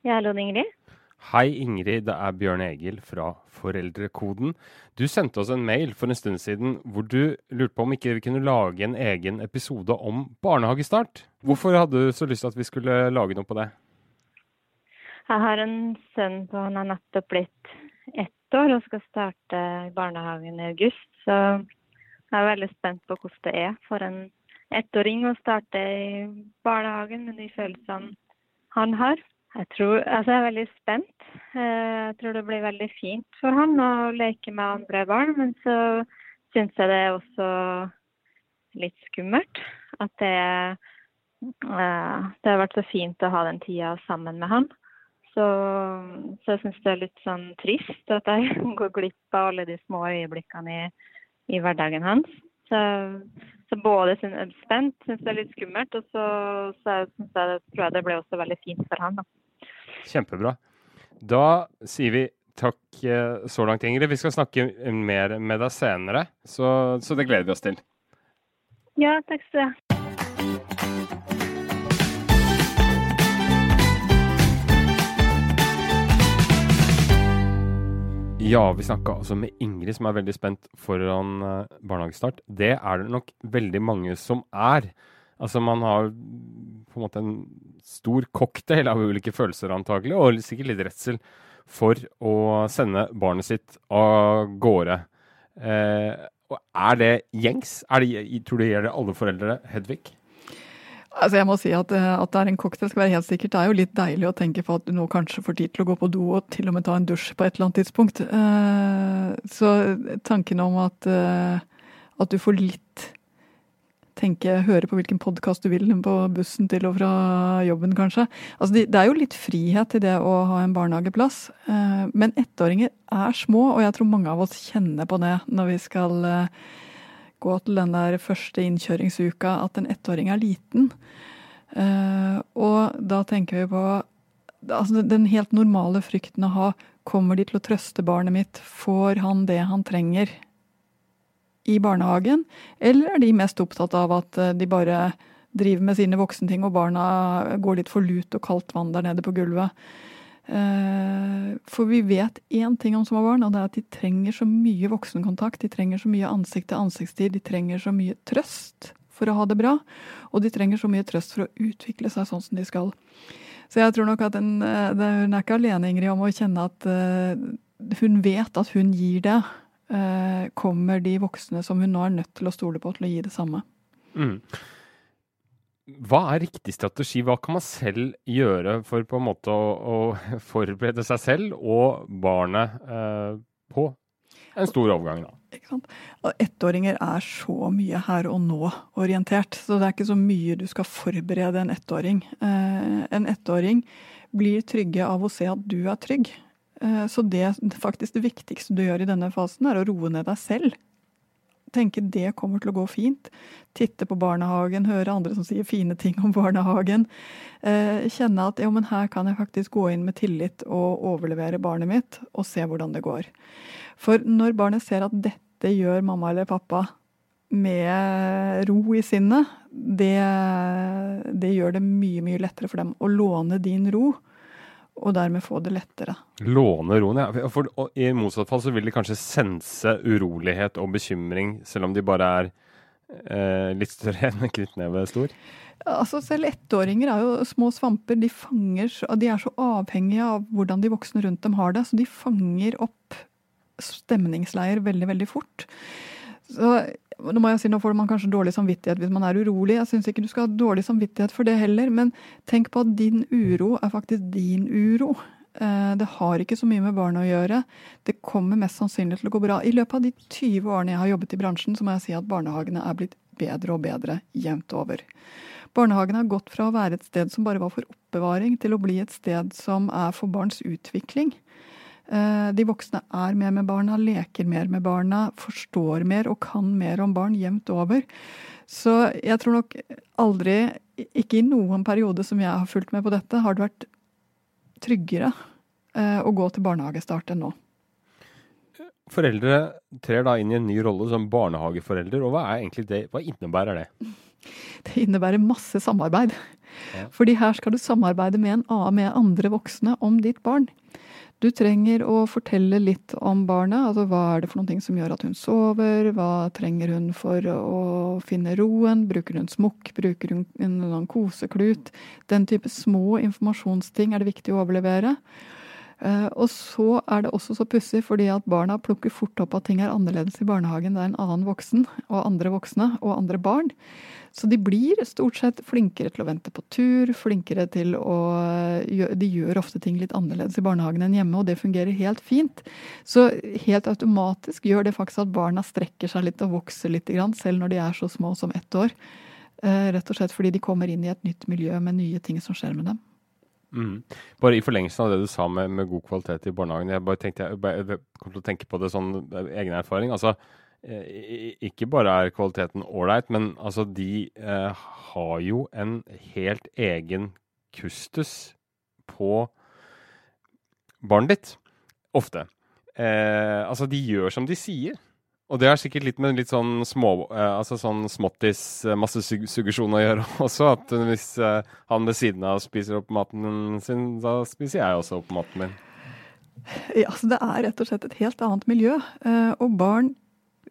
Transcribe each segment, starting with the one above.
Ja, hallo, Ingrid. Hei Ingrid, det er Bjørn Egil fra Foreldrekoden. Du sendte oss en mail for en stund siden hvor du lurte på om ikke vi kunne lage en egen episode om barnehagestart. Hvorfor hadde du så lyst til at vi skulle lage noe på det? Jeg har en sønn på han har nettopp blitt ett år og skal starte barnehagen i august. Så jeg er veldig spent på hvordan det er for en ettåring å starte i barnehagen med de følelsene han har. Jeg, tror, altså jeg er veldig spent. Eh, jeg tror det blir veldig fint for han å leke med andre barn. Men så syns jeg det er også litt skummelt. At det, eh, det har vært så fint å ha den tida sammen med han. Så, så jeg syns det er litt sånn trist at jeg går glipp av alle de små øyeblikkene i, i hverdagen hans. Så, så både jeg er spent, syns det er litt skummelt, og så, så synes jeg, tror jeg det ble også veldig fint for han. Da. Kjempebra. Da sier vi takk eh, så langt, Ingrid. Vi skal snakke mer med deg senere, så, så det gleder vi oss til. Ja, takk skal du ha. Ja, vi snakka altså med Ingrid, som er veldig spent foran uh, barnehagestart. Det er det nok veldig mange som er. Altså, man har på en måte en stor cocktail av ulike følelser, antagelig, og sikkert litt redsel for å sende barnet sitt av gårde. Eh, og er det gjengs? Er det, tror du det gjelder alle foreldre, Hedvig? Altså jeg må si at, eh, at det er en cocktail skal være helt sikkert. Det er jo litt deilig å tenke på at du nå kanskje får tid til å gå på do og til og med ta en dusj på et eller annet tidspunkt. Eh, så tanken om at, eh, at du får litt tenke, høre på hvilken podkast du vil på bussen til og fra jobben, kanskje. Altså, det er jo litt frihet i det å ha en barnehageplass. Men ettåringer er små, og jeg tror mange av oss kjenner på det når vi skal gå til den der første innkjøringsuka, at en ettåring er liten. Og da tenker vi på altså den helt normale frykten å ha Kommer de til å trøste barnet mitt? Får han det han trenger? i barnehagen, eller er de mest opptatt av at de bare driver med sine voksenting, og barna går litt for lut og kaldt vann der nede på gulvet? For vi vet én ting om små barn, og det er at de trenger så mye voksenkontakt. De trenger så mye ansikt-til-ansiktstid. De trenger så mye trøst for å ha det bra. Og de trenger så mye trøst for å utvikle seg sånn som de skal. Så jeg tror nok at den, hun er ikke alene, Ingrid, om å kjenne at hun vet at hun gir det kommer de voksne som hun nå er nødt til å stole på, til å gi det samme. Mm. Hva er riktig strategi? Hva kan man selv gjøre for på en måte å, å forberede seg selv og barnet eh, på en stor overgang? da? Ikke sant? Ettåringer er så mye her og nå-orientert, så det er ikke så mye du skal forberede en ettåring. Eh, en ettåring blir trygge av å se at du er trygg. Så det faktisk det viktigste du gjør i denne fasen, er å roe ned deg selv. Tenke det kommer til å gå fint. Titte på barnehagen, høre andre som sier fine ting om barnehagen. Kjenne at jo, men her kan jeg faktisk gå inn med tillit og overlevere barnet mitt, og se hvordan det går. For når barnet ser at dette gjør mamma eller pappa med ro i sinnet, det, det gjør det mye, mye lettere for dem å låne din ro og dermed få det lettere. Låne roen, ja. For, og I motsatt fall så vil de kanskje sense urolighet og bekymring, selv om de bare er eh, litt større enn en knyttneve stor? Altså Selv ettåringer er jo små svamper. De, fanger, de er så avhengige av hvordan de voksne rundt dem har det. Så de fanger opp stemningsleier veldig, veldig fort. Så nå må jeg si, nå får man kanskje dårlig samvittighet hvis man er urolig. Jeg syns ikke du skal ha dårlig samvittighet for det heller, men tenk på at din uro er faktisk din uro. Det har ikke så mye med barnet å gjøre. Det kommer mest sannsynlig til å gå bra. I løpet av de 20 årene jeg har jobbet i bransjen, så må jeg si at barnehagene er blitt bedre og bedre jevnt over. Barnehagene har gått fra å være et sted som bare var for oppbevaring, til å bli et sted som er for barns utvikling. Eh, de voksne er mer med barna, leker mer med barna, forstår mer og kan mer om barn jevnt over. Så jeg tror nok aldri, ikke i noen periode som jeg har fulgt med på dette, har det vært tryggere eh, å gå til barnehagestart enn nå. Foreldre trer da inn i en ny rolle som barnehageforelder, og hva det? Hva innebærer det? Det innebærer masse samarbeid. Ja. Fordi her skal du samarbeide med, en, med andre voksne om ditt barn. Du trenger å fortelle litt om barnet. altså Hva er det for noen ting som gjør at hun sover? Hva trenger hun for å finne roen? Bruker hun smokk? Bruker hun en koseklut? Den type små informasjonsting er det viktig å overlevere. Eh, og så er det også så pussig fordi at barna plukker fort opp at ting er annerledes i barnehagen. Det er en annen voksen og andre voksne og andre barn. Så de blir stort sett flinkere til å vente på tur, flinkere til å De gjør ofte ting litt annerledes i barnehagen enn hjemme, og det fungerer helt fint. Så helt automatisk gjør det faktisk at barna strekker seg litt og vokser litt, selv når de er så små som ett år. Eh, rett og slett fordi de kommer inn i et nytt miljø med nye ting som skjer med dem. Mm. Bare i forlengelsen av det du sa med, med, god kvalitet i barnehagen. Jeg bare tenkte, jeg, jeg kom til å tenke på det sånn egen erfaring. altså eh, ikke bare er kvaliteten ålreit, men altså de eh, har jo en helt egen kustus på barnet ditt. Ofte. Eh, altså, de gjør som de sier. Og det har sikkert litt med litt sånn små, eh, altså sånn småttis, eh, å gjøre også. At hvis eh, han ved siden av spiser opp maten sin, da spiser jeg også opp maten min. Ja, altså Det er rett og slett et helt annet miljø. Eh, og barn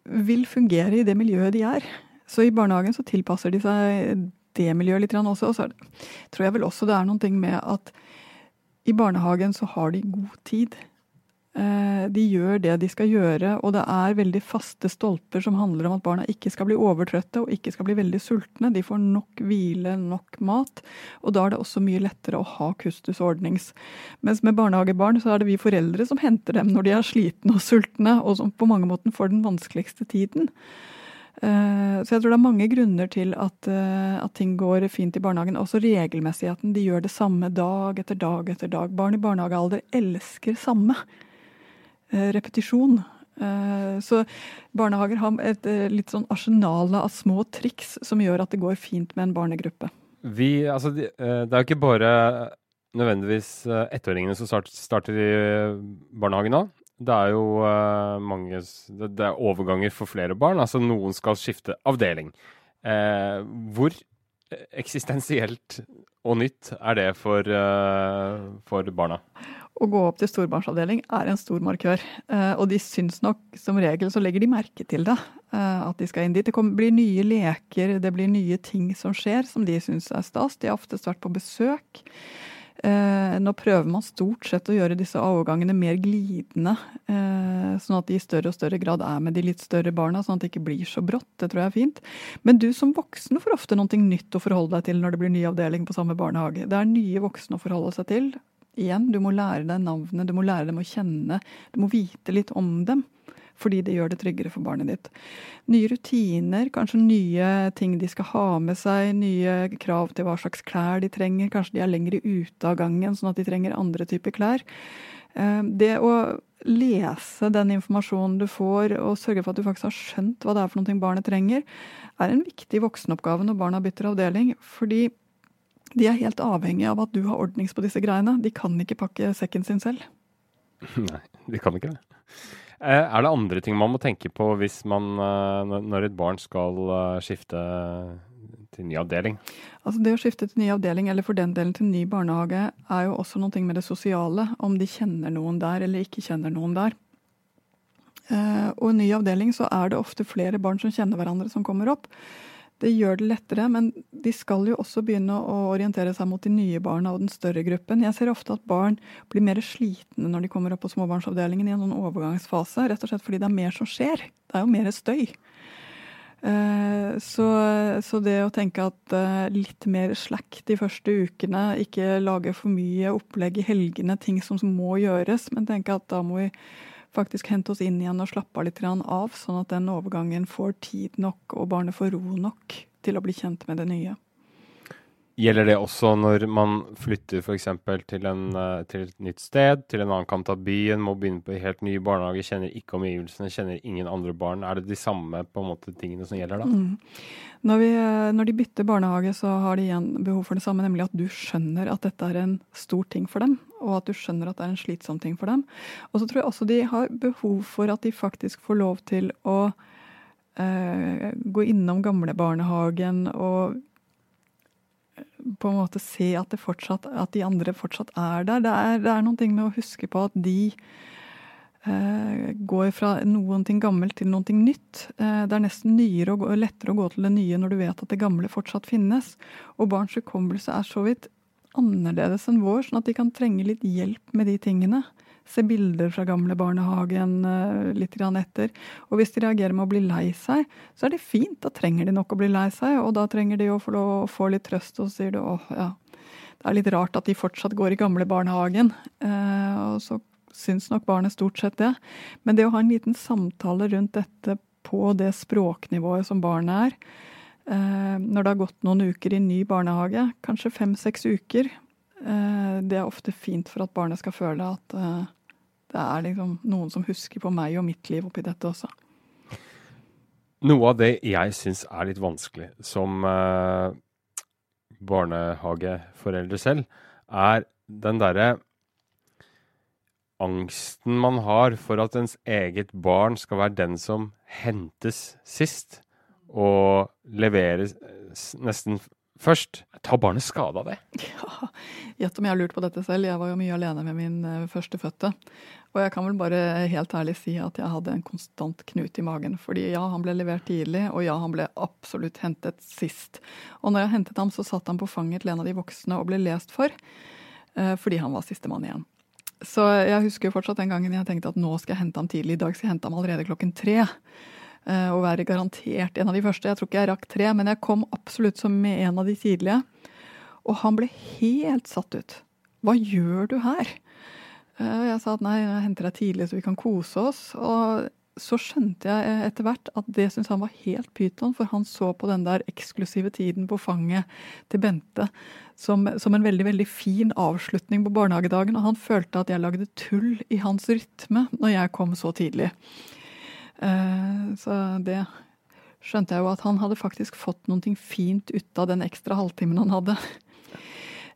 vil fungere i det miljøet de er. Så i barnehagen så tilpasser de seg det miljøet litt også. Og så tror jeg vel også det er noen ting med at i barnehagen så har de god tid. Eh, de gjør det de skal gjøre, og det er veldig faste stolper som handler om at barna ikke skal bli overtrøtte og ikke skal bli veldig sultne. De får nok hvile, nok mat, og da er det også mye lettere å ha kustus ordnings. Mens med barnehagebarn så er det vi foreldre som henter dem når de er slitne og sultne, og som på mange måter får den vanskeligste tiden. Eh, så jeg tror det er mange grunner til at, eh, at, ting går fint i barnehagen. Også regelmessigheten. De gjør det samme dag etter dag etter dag. Barn i barnehagealder elsker samme. Eh, repetisjon. Eh, så barnehager har et eh, litt sånn arsenal av små triks som gjør at det går fint med en barnegruppe. Vi, altså, det er jo ikke bare nødvendigvis ettåringene som starter i barnehagen nå. Det er jo mange Det er overganger for flere barn. Altså noen skal skifte avdeling. hvor eksistensielt og nytt er det for, for barna? Å gå opp til storbarnsavdeling er en stor markør. Eh, og de syns nok, som regel, så legger de merke til det. Eh, at de skal inn dit. Det kommer, blir nye leker, det blir nye ting som skjer som de syns er stas. De har oftest vært på besøk. Eh, nå prøver man stort sett å gjøre disse avgangene mer glidende. Sånn at de i større og større grad er med de litt større barna, sånn at det ikke blir så brått. Det tror jeg er fint. Men du som voksen får ofte noe nytt å forholde deg til når det blir ny avdeling på samme barnehage. Det er nye voksne å forholde seg til igjen, du må lære deg navnet, du må lære dem å kjenne. Du må vite litt om dem, fordi det gjør det tryggere for barnet ditt. Nye rutiner, kanskje nye ting de skal ha med seg, nye krav til hva slags klær de trenger. Kanskje de er lengre ute av gangen, sånn at de trenger andre typer klær. Eh, det å lese den informasjonen du får, og sørge for at du faktisk har skjønt hva det er for noe barnet trenger, er en viktig voksenoppgave når barna bytter avdeling. Fordi de er helt avhengig av at du har ordnings på disse greiene. De kan ikke pakke sekken sin selv. Nei, de kan ikke det. Eh, er det andre ting man må tenke på hvis man, eh, når et barn skal eh, skifte til ny avdeling? Altså Det å skifte til ny avdeling, eller for den delen til ny barnehage, er jo også noe med det sosiale. Om de kjenner noen der eller ikke kjenner noen der. Og i ny avdeling så er det ofte flere barn som kjenner hverandre, som kommer opp. Det gjør det lettere, men de skal jo også begynne å orientere seg mot de nye barna og den større gruppen. Jeg ser ofte at barn blir mer slitne når de kommer opp på småbarnsavdelingen i en sånn overgangsfase, rett og slett fordi det er mer som skjer. Det er jo mer støy. Eh, så, så, det å tenke at eh, litt mer slack de første ukene, ikke lage for mye opplegg i helgene, ting som må gjøres, men tenke at da må vi faktisk hente oss inn igjen og slappe av litt av, sånn at den overgangen får tid nok og barnet får ro nok til å bli kjent med det nye. Gjelder det også når man flytter f.eks. Til, eh, til et nytt sted, til en annen kant av byen, må begynne på helt ny barnehage, kjenner ikke omgivelsene, kjenner ingen andre barn. Er det de samme måte tingene som gjelder da? Mm. Når, vi, eh, når, de bytter barnehage, så har de igjen behov for det samme, nemlig at du skjønner at dette er en stor ting for dem, og at du skjønner at det er en slitsom ting for dem. Og så tror jeg også de har behov for at de faktisk får lov til å eh, gå innom gamlebarnehagen og på en måte se at, fortsatt, at de andre fortsatt er der. Det er, det er noen ting med å huske på at de eh, går fra noen ting gammelt til noe nytt. Eh, det er nesten nyere og lettere å gå til det nye når du vet at det gamle fortsatt finnes. Og barns hukommelse er så vidt annerledes enn vår, sånn at de kan trenge litt hjelp med de tingene se bilder fra gamle barnehagen uh, litt etter. Og hvis de reagerer med å bli lei seg, så er det fint. Da trenger de nok å bli lei seg, og da trenger de å få, litt trøst. Og så sier du åh, ja, det er litt rart at de fortsatt går i gamle barnehagen. Uh, og så syns nok barnet stort sett det. Men det å ha en liten samtale rundt dette på det språknivået som barnet er, uh, når det har gått noen uker i ny barnehage, kanskje fem-seks uker, det er ofte fint for at barnet skal føle at det er liksom noen som husker på meg og mitt liv oppi dette også. Noe av det jeg syns er litt vanskelig som eh, barnehageforeldre selv, er den derre angsten man har for at ens eget barn skal være den som hentes sist, og leveres nesten først. Tar barnet skade av det? Ja, Gjett om jeg har lurt på dette selv. Jeg var jo mye alene med min uh, førstefødte. Og jeg kan vel bare helt ærlig si at jeg hadde en konstant knut i magen. Fordi ja, han ble levert tidlig, og ja, han ble absolutt hentet sist. Og når jeg hentet ham, så satt han på fanget til en av de voksne og ble lest for. Eh, fordi han var sistemann igjen. Så jeg husker jo fortsatt den gangen jeg tenkte at nå skal jeg hente ham tidlig. I dag skal jeg hente ham allerede klokken tre. Eh, og være garantert en av de første. Jeg tror ikke jeg rakk tre, men jeg kom absolutt som med en av de tidlige. Og han ble helt satt ut. Hva gjør du her? Eh, og jeg sa at nei, jeg henter deg tidlig så vi kan kose oss. Og så skjønte jeg etter hvert at det syntes han var helt pyton, for han så på den der eksklusive tiden på fanget til Bente som, som, en veldig veldig fin avslutning på barnehagedagen. Og han følte at jeg lagde tull i hans rytme når jeg kom så tidlig. Eh, så det skjønte jeg jo at han hadde faktisk fått noe fint ut av den ekstra halvtimen han hadde.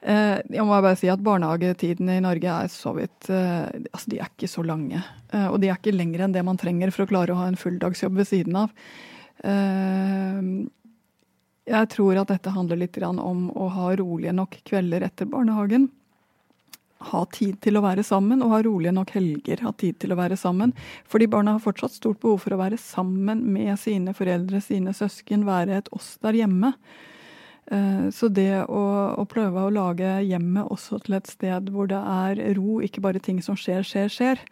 Eh, jeg må bare si at Barnehagetidene i Norge er så vidt eh, altså de er ikke så lange. Eh, og de er ikke lengre enn det man trenger for å klare å ha en fulldagsjobb ved siden av. Jeg tror at dette handler litt om å ha rolige nok kvelder etter barnehagen. Ha tid til å være sammen, og ha rolige nok helger. Ha tid til å være sammen. Fordi barna har fortsatt stort behov for å være sammen med sine foreldre, sine søsken, være et oss der hjemme. Eh, så det å, å, prøve å lage hjemmet også til et sted hvor det er ro, ikke bare ting som skjer, skjer, skjer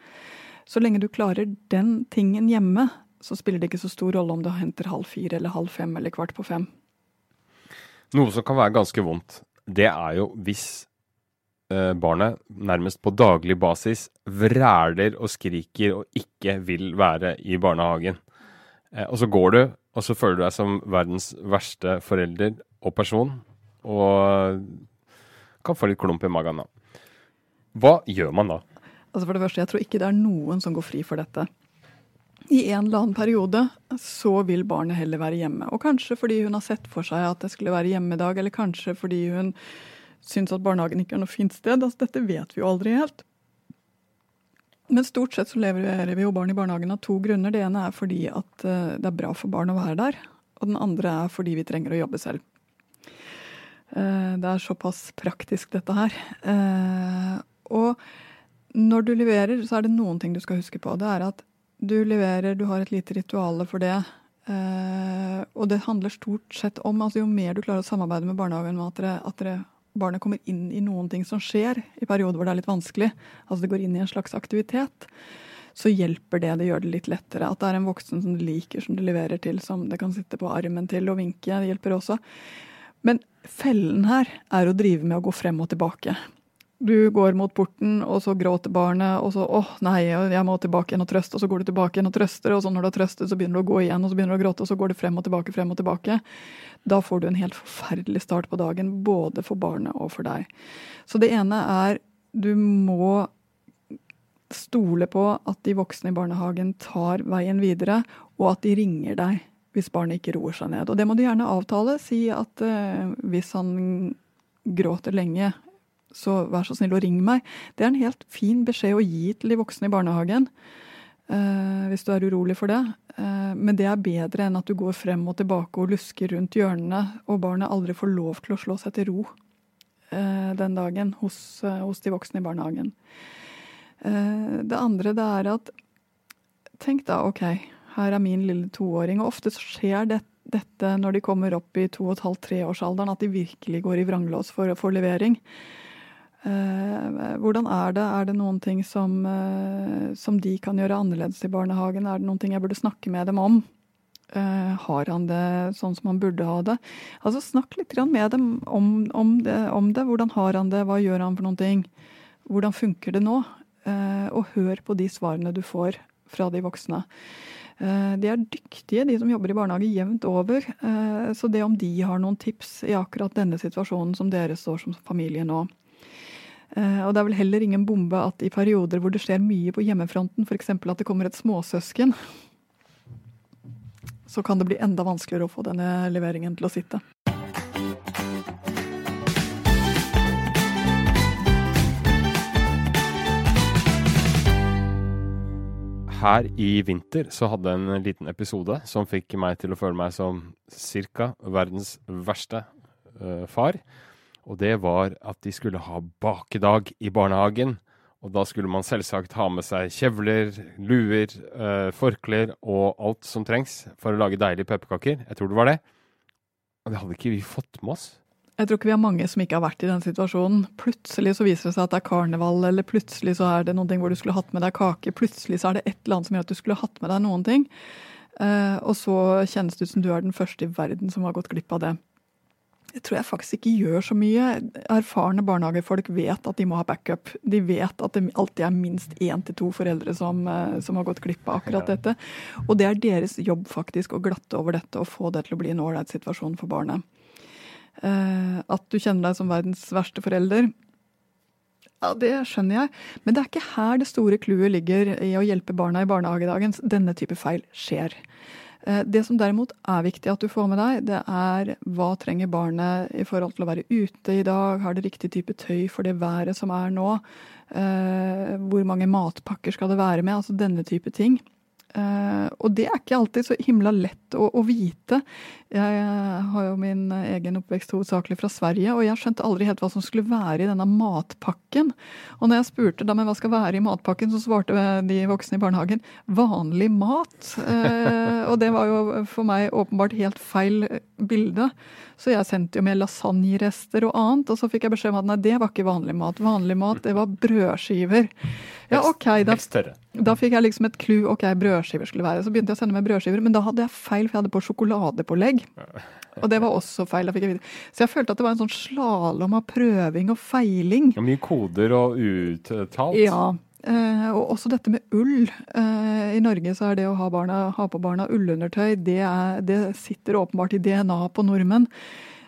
Så lenge du klarer den tingen hjemme, så spiller det ikke så stor rolle om du henter halv fire eller halv fem eller kvart på fem. Noe som kan være ganske vondt, det er jo hvis eh, barnet nærmest på daglig basis vræler og skriker og ikke vil være i barnehagen. Eh, og så går du, og så føler du deg som verdens verste forelder og person, og kan få litt klump i magen da. Hva gjør man da? Altså For det første, jeg tror ikke det er noen som går fri for dette. I en eller annen periode så vil barnet heller være hjemme. Og kanskje fordi hun har sett for seg at det skulle være hjemmedag, eller kanskje fordi hun syns at barnehagen ikke er noe fint sted. Altså Dette vet vi jo aldri helt. Men stort sett så leverer vi jo barn i barnehagen av to grunner. Det ene er fordi at eh, det er bra for barn å være der. Og den andre er fordi vi trenger å jobbe selv. Eh, det er såpass praktisk, dette her. Eh, og når du leverer, så er det noen ting du skal huske på. Det er at du leverer, du har et lite rituale for det. Eh, og det handler stort sett om altså Jo mer du klarer å samarbeide med barnehagen med at, dere, at dere, barnet kommer inn i noen ting som skjer i perioder hvor det er litt vanskelig, altså det går inn i en slags aktivitet, så hjelper det. Det gjør det litt lettere. At det er en voksen som du liker, som du leverer til, som det kan sitte på armen til og vinke, det hjelper også. Men fellen her er å drive med å gå frem og tilbake. Du går mot porten, og så gråter barnet, og så 'åh, nei, jeg må tilbake igjen og trøste', og så går du tilbake igjen og trøster, og så når du har trøstet, så begynner du å gå igjen, og så begynner du å gråte, og så går du frem og tilbake, frem og tilbake. Da får du en helt forferdelig start på dagen, både for barnet og for deg. Så det ene er du må stole på at de voksne i barnehagen tar veien videre, og at de ringer deg hvis barnet ikke roer seg ned. Og det må du gjerne avtale. Si at uh, hvis han gråter lenge, så vær så snill og ring meg. Det er en helt fin beskjed å gi til de voksne i barnehagen. Uh, hvis du er urolig for det. Uh, men det er bedre enn at du går frem og tilbake og lusker rundt hjørnene, og barnet aldri får lov til å slå seg til ro den dagen hos, hos, de voksne i barnehagen. det andre det er at Tenk da, OK, her er min lille toåring. Og ofte skjer det, dette når de kommer opp i to og et halvt treårsalderen, at de virkelig går i vranglås for, for levering. Eh, hvordan er det? Er det noen ting som, eh, som, de kan gjøre annerledes i barnehagen? Er det noen ting jeg burde snakke med dem om? Eh, har han det sånn som han burde ha det? Altså Snakk litt med dem om, om, det, om, det, Hvordan har han det? Hva gjør han for noen ting? Hvordan funker det nå? og hør på de svarene du får fra de voksne. De er dyktige, de som jobber i barnehage, jevnt over. Så det om de har noen tips i akkurat denne situasjonen som dere står som familie nå, Eh, og det er vel heller ingen bombe at i perioder hvor det skjer mye på hjemmefronten, f.eks. at det kommer et småsøsken, så kan det bli enda vanskeligere å få denne leveringen til å sitte. Her i vinter så hadde jeg en liten episode som fikk meg til å føle meg som cirka verdens verste uh, far. Og det var at de skulle ha bakedag i barnehagen. Og da skulle man selvsagt ha med seg kjevler, luer, uh, forklær og alt som trengs for å lage deilige pepperkaker. Jeg tror det var det. Og det hadde ikke vi fått med oss. Jeg tror ikke vi har mange som ikke har vært i den situasjonen. Plutselig så viser det seg at det er karneval, eller plutselig så er det noe hvor du skulle hatt med deg kake. Plutselig så er det et eller annet som gjør at du skulle hatt med deg noen ting. Uh, og så kjennes det ut som du er den første i verden som har gått glipp av det. Det tror jeg faktisk ikke gjør så mye. Erfarne barnehagefolk vet at de må ha backup. De vet at det alltid er minst én til to foreldre som, eh, som, har gått glipp av akkurat dette. Og det er deres jobb faktisk å glatte over dette og få det til å bli en ålreit situasjon for barnet. Uh, at du kjenner deg som verdens verste forelder, ja, det skjønner jeg. Men det er ikke her det store clouet ligger i å hjelpe barna i barnehagedagen. Denne type feil skjer. Eh, det som derimot er viktig at du får med deg, det er hva trenger barnet i forhold til å være ute i dag? Har det riktig type tøy for det været som er nå? Eh, hvor mange matpakker skal det være med? Altså denne type ting. Uh, og det er ikke alltid så himla lett å, å, vite. Jeg har jo min egen oppvekst hovedsakelig fra Sverige, og jeg skjønte aldri helt hva som skulle være i denne matpakken. Og når jeg spurte da, men hva skal være i matpakken, så svarte de voksne i barnehagen vanlig mat. Uh, og det var jo for meg åpenbart helt feil bilde. Så jeg sendte jo med lasagnerester og annet, og så fikk jeg beskjed om at nei, det var ikke vanlig mat. Vanlig mat, det var brødskiver. Ja, ok, da, da fikk jeg liksom et clou. Ok, brødskiver skulle være. Så begynte jeg å sende med brødskiver, men da hadde jeg feil, for jeg hadde på sjokoladepålegg. Og det var også feil. da fikk jeg vite. Så jeg følte at det var en sånn slalåm av prøving og feiling. Ja, mye koder og uttalt. Ja. Eh, og også dette med ull. Eh, I Norge så er det å ha, barna, ha på barna ullundertøy, det, er, det sitter åpenbart i DNA på nordmenn.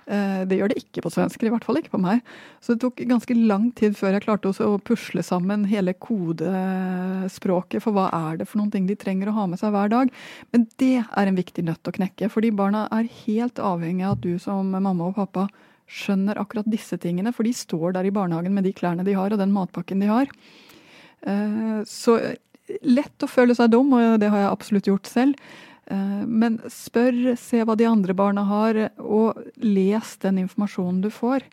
Eh, det gjør det ikke på svensker, i hvert fall ikke på meg. Så det tok ganske lang tid før jeg klarte å pusle sammen hele kodespråket for hva er det for noen ting de trenger å ha med seg hver dag. Men det er en viktig nøtt å knekke, fordi barna er helt avhengig av at du som mamma og pappa skjønner akkurat disse tingene, for de står der i barnehagen med de klærne de har og den matpakken de har. Eh, så lett å føle seg dum, og det har jeg absolutt gjort selv. Eh, men spør, se hva de andre barna har, og les den informasjonen du får.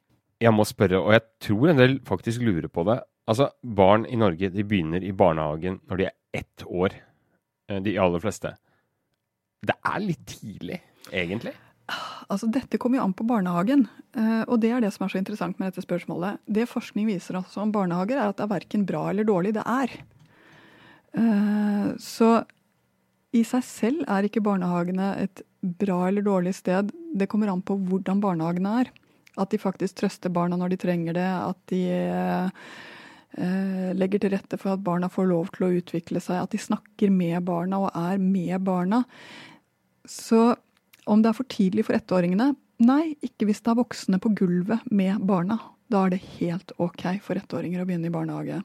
Jeg må spørre, og jeg tror en del faktisk lurer på det. Altså, Barn i Norge de begynner i barnehagen når de er ett år, eh, de aller fleste. Det er litt tidlig, egentlig? Altså, Dette kommer jo an på barnehagen, eh, og det er det som er så interessant med dette spørsmålet. Det forskning viser altså om barnehager, er at det er verken bra eller dårlig. Det er. Så i seg selv er ikke barnehagene et bra eller dårlig sted. Det kommer an på hvordan barnehagene er. At de faktisk trøster barna når de trenger det. At de eh, legger til rette for at barna får lov til å utvikle seg. At de snakker med barna og er med barna. Så om det er for tidlig for ettåringene? Nei, ikke hvis det er voksne på gulvet med barna. Da er det helt ok for ettåringer å begynne i barnehage.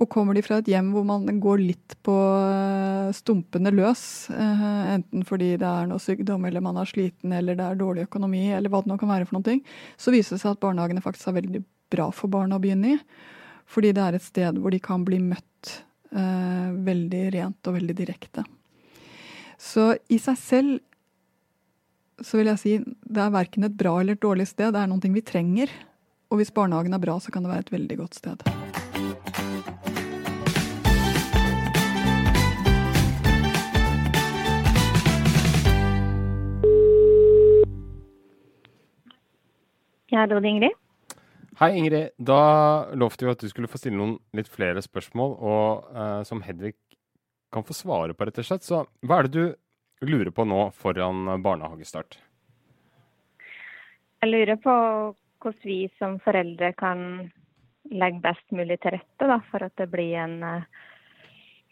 Og kommer de fra et hjem hvor man går litt på eh, stumpene løs, eh, enten fordi det er noe sykdom, eller man er sliten, eller det er dårlig økonomi, eller hva det nå kan være for noe, så viser det seg at barnehagene faktisk er veldig bra for barna å begynne i. Fordi det er et sted hvor de kan bli møtt eh, veldig rent og veldig direkte. Så i seg selv så vil jeg si det er verken et bra eller et dårlig sted, det er noe vi trenger. Og hvis barnehagen er bra, så kan det være et veldig godt sted. Ja, det var Ingrid. Hei, Ingrid. Da lovte vi at du skulle få stille noen litt flere spørsmål, og eh, som Hedvig kan få svare på, rett og slett. Så hva er det du lurer på nå foran barnehagestart? Jeg lurer på hvordan vi som foreldre kan legge best mulig til rette da, for at det blir en uh,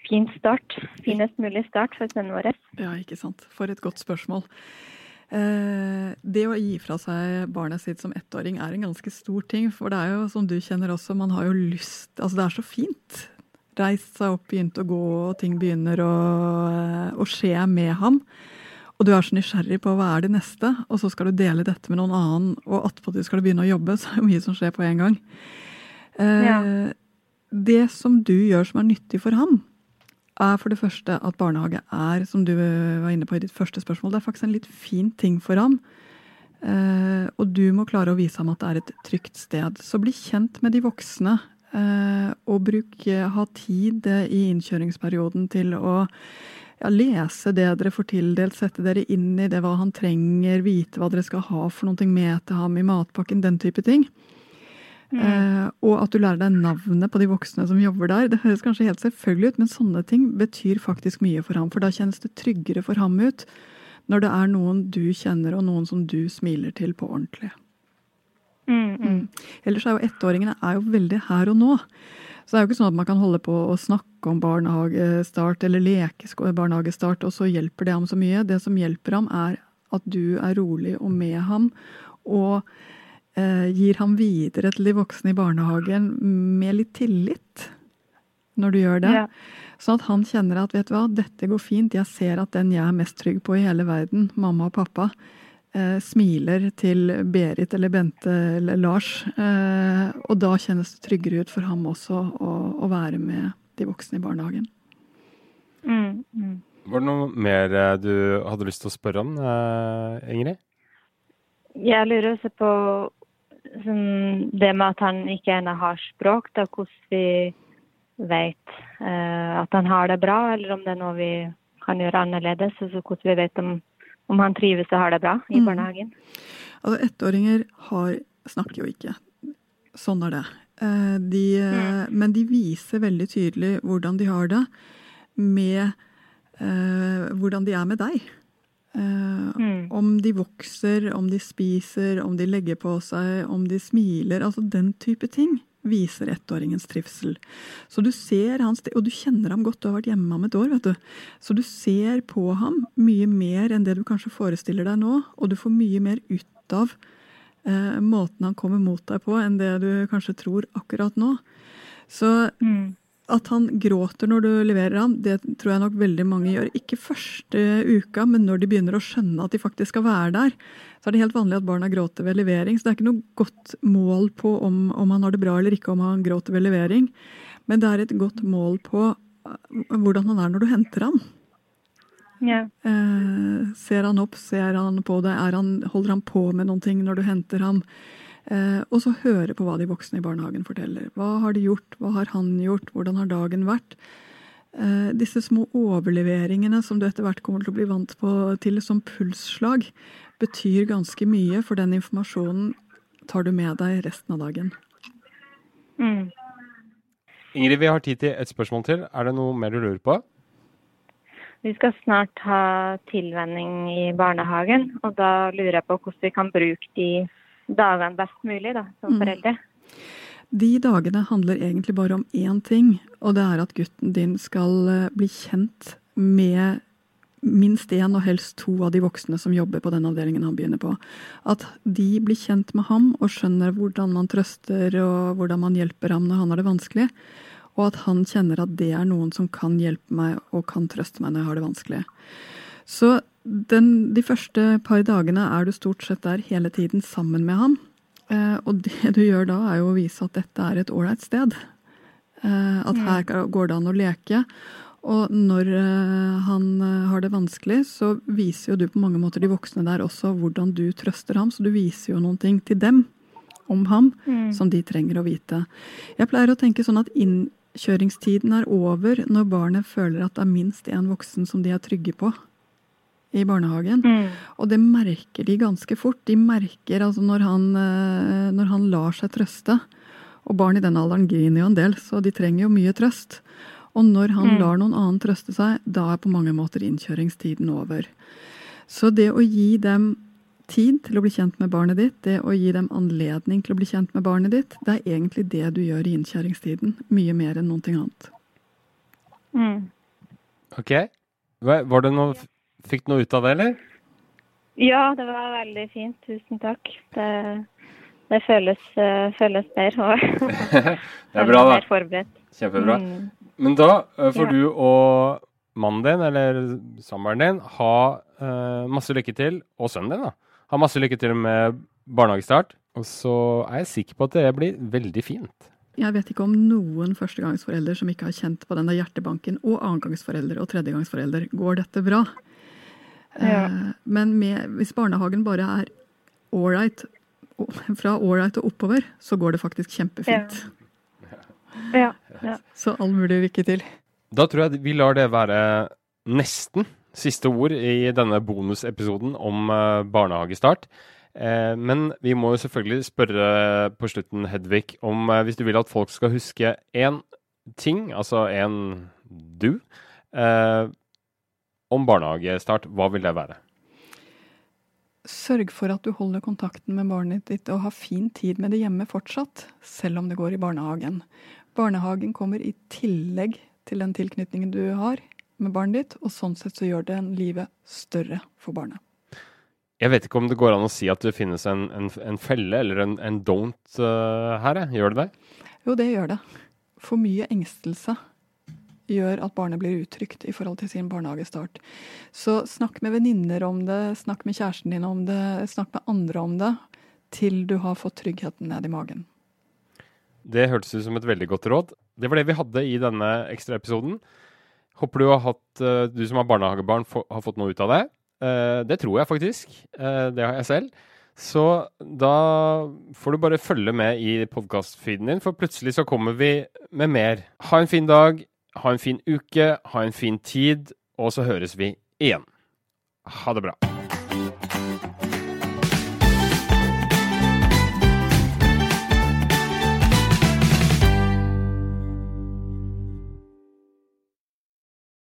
fin start. Finest mulig start for sønnen vår. Ja, ikke sant. For et godt spørsmål. Eh, det å gi fra seg barnet sitt som ettåring er en ganske stor ting. For det er jo, som du kjenner også, man har jo lyst Altså, det er så fint. Reist seg opp, begynt å gå, og ting begynner å, eh, å skje med ham. Og du er så nysgjerrig på hva er det neste, og så skal du dele dette med noen annen, og attpåtil skal du begynne å jobbe, så er det mye som skjer på en gang. Eh, ja. Det som du gjør som er nyttig for ham, er for det første at barnehage er, som du var inne på i ditt første spørsmål, det er faktisk en litt fin ting for ham. Eh, og du må klare å vise ham at det er et trygt sted. Så bli kjent med de voksne, eh, og bruk, ha tid i innkjøringsperioden til å ja, lese det dere får tildelt, sette dere inn i det hva han trenger, vite hva dere skal ha for noe med til ham i matpakken, den type ting. Mm. Eh, og at du lærer deg navnet på de voksne som jobber der. Det høres kanskje helt selvfølgelig ut, men sånne ting betyr faktisk mye for ham. For da kjennes det tryggere for ham ut når det er noen du kjenner, og noen som du smiler til på ordentlig. Mm, mm. Ellers er jo ettåringene er jo veldig her og nå. Så det er jo ikke sånn at man kan holde på å snakke om barnehagestart eller leke barnehagestart, og så hjelper det ham så mye. Det som hjelper ham, er at du er rolig og med ham, og eh, gir ham videre til de voksne i barnehagen med litt tillit når du gjør det. Ja. Sånn at han kjenner at vet du hva, dette går fint, jeg ser at den jeg er mest trygg på i hele verden, mamma og pappa, smiler til Berit eller Bente eller Lars. Eh, og da kjennes det tryggere ut for ham også å, å være med de voksne i barnehagen. Mm, mm. Var det noe mer eh, du hadde lyst til å spørre om, eh, Ingrid? Jeg lurer også på sånn, det med at han ikke ennå har språk. Da, hvordan vi vet eh, at han har det bra, eller om det er noe vi kan gjøre annerledes. Altså hvordan vi vet om om han trives og har det bra i mm. barnehagen. Altså, Ettåringer har, snakker jo ikke. Sånn er det. Eh, de, mm. Men de viser veldig tydelig hvordan de har det med eh, hvordan de er med deg. Eh, mm. Om de vokser, om de spiser, om de legger på seg, om de smiler. Altså den type ting viser ettåringens trivsel. Så du ser hans, Og du kjenner ham godt, du har vært hjemme om et år. vet du. Så du ser på ham mye mer enn det du kanskje forestiller deg nå. Og du får mye mer ut av eh, måten han kommer mot deg på, enn det du kanskje tror akkurat nå. Så mm. At han gråter når du leverer ham, det tror jeg nok veldig mange gjør. Ikke første uka, men når de begynner å skjønne at de faktisk skal være der. Så er det helt vanlig at barna gråter ved levering. Så det er ikke noe godt mål på om, om han har det bra eller ikke om han gråter ved levering. Men det er et godt mål på uh, hvordan han er når du henter ham. Ja. Eh, ser han opp, ser han på deg, han, holder han på med noen ting når du henter ham? Eh, og så høre på hva de voksne i barnehagen forteller. Hva har de gjort, hva har han gjort, hvordan har dagen vært? Eh, disse små overleveringene som du etter hvert kommer til å bli vant på til som pulsslag, betyr ganske mye, for den informasjonen tar du med deg resten av dagen. Mm. Ingrid, vi har tid til et spørsmål til. Er det noe mer du lurer på? Vi skal snart ha tilvenning i barnehagen, og da lurer jeg på hvordan vi kan bruke de dagene best mulig da, som Mm. foreldre. De dagene handler egentlig bare om én ting, og det er at gutten din skal eh, bli kjent med minst én og helst to av de voksne som jobber på den avdelingen han begynner på. At de blir kjent med ham og skjønner hvordan man trøster og hvordan man hjelper ham når han har det vanskelig. Og at han kjenner at det er noen som kan hjelpe meg og kan trøste meg når jeg har det vanskelig. Så den, de første par dagene er du stort sett der hele tiden sammen med ham. Eh, og det du gjør da, er jo å vise at dette er et ålreit sted. Eh, at her går det an å leke. Og når eh, han eh, har det vanskelig, så viser jo du på mange måter de voksne der også hvordan du trøster ham. Så du viser jo noen ting til dem om ham som de trenger å vite. Jeg pleier å tenke sånn at innkjøringstiden er over når barnet føler at det er minst én voksen som de er trygge på i barnehagen. Mm. Og det merker de ganske fort. De merker altså når han, eh, når han lar seg trøste. Og barn i den alderen griner jo en del, så de trenger jo mye trøst. Og når han lar noen annen trøste seg, da er på mange måter innkjøringstiden over. Så det å gi dem tid til å bli kjent med barnet ditt, det å gi dem anledning til å bli kjent med barnet ditt, det er egentlig det du gjør i innkjøringstiden. Mye mer enn noe annet. Mm. OK. Var det noe Fikk du noe ut av det, eller? Ja, det var veldig fint. Tusen takk. Det, det føles, uh, føles bedre. Og Det er bra, da. Kjempebra. Mm. Men da uh, får Ja. du og mannen din, eller samboeren din, ha uh, masse lykke til, og sønnen din, da. Ha masse lykke til med barnehagestart. Og så er jeg sikker på at det blir veldig fint. Jeg vet ikke om noen førstegangsforelder som ikke har kjent på den der hjertebanken, og annengangsforelder og tredjegangsforelder. Går dette bra? Ja. Eh, Men med, hvis barnehagen bare er ålreit, fra ålreit og oppover, så går det faktisk kjempefint. Ja. ja. Så all mulig lykke til. Da tror jeg vi lar det være nesten siste ord i denne bonusepisoden om eh, barnehagestart. Eh, men vi må jo selvfølgelig spørre på slutten, Hedvig, om hvis du vil at folk skal huske én ting, altså en du, eh, om barnehagestart, hva vil det være? Sørg for at du holder kontakten med barnet ditt og har fin tid med det hjemme fortsatt, selv om det går i barnehagen. Barnehagen kommer i tillegg til den tilknytningen du har med barnet ditt, og sånn sett så gjør det livet større for barnet. Jeg vet ikke om det går an å si at det finnes en, en, en felle eller en, en don't uh, her, gjør det det? Jo, det gjør det. For mye engstelse gjør at barnet blir utrygt i forhold til sin barnehagestart. Så snakk med venninner om det, snakk med kjæresten din om det, snakk med andre om det, til du har fått tryggheten ned i magen. Det hørtes ut som et veldig godt råd. Det var det vi hadde i denne ekstraepisoden. Håper du har hatt, eh, du som har barnehagebarn, har fått noe ut av det. Eh, Det tror jeg faktisk. Eh, Det har jeg selv. Så da får du bare følge med i podkastfeeden din, for plutselig så kommer vi med mer. Ha en fin dag, ha en fin uke, ha en fin tid, og så høres vi igjen. Ha det bra.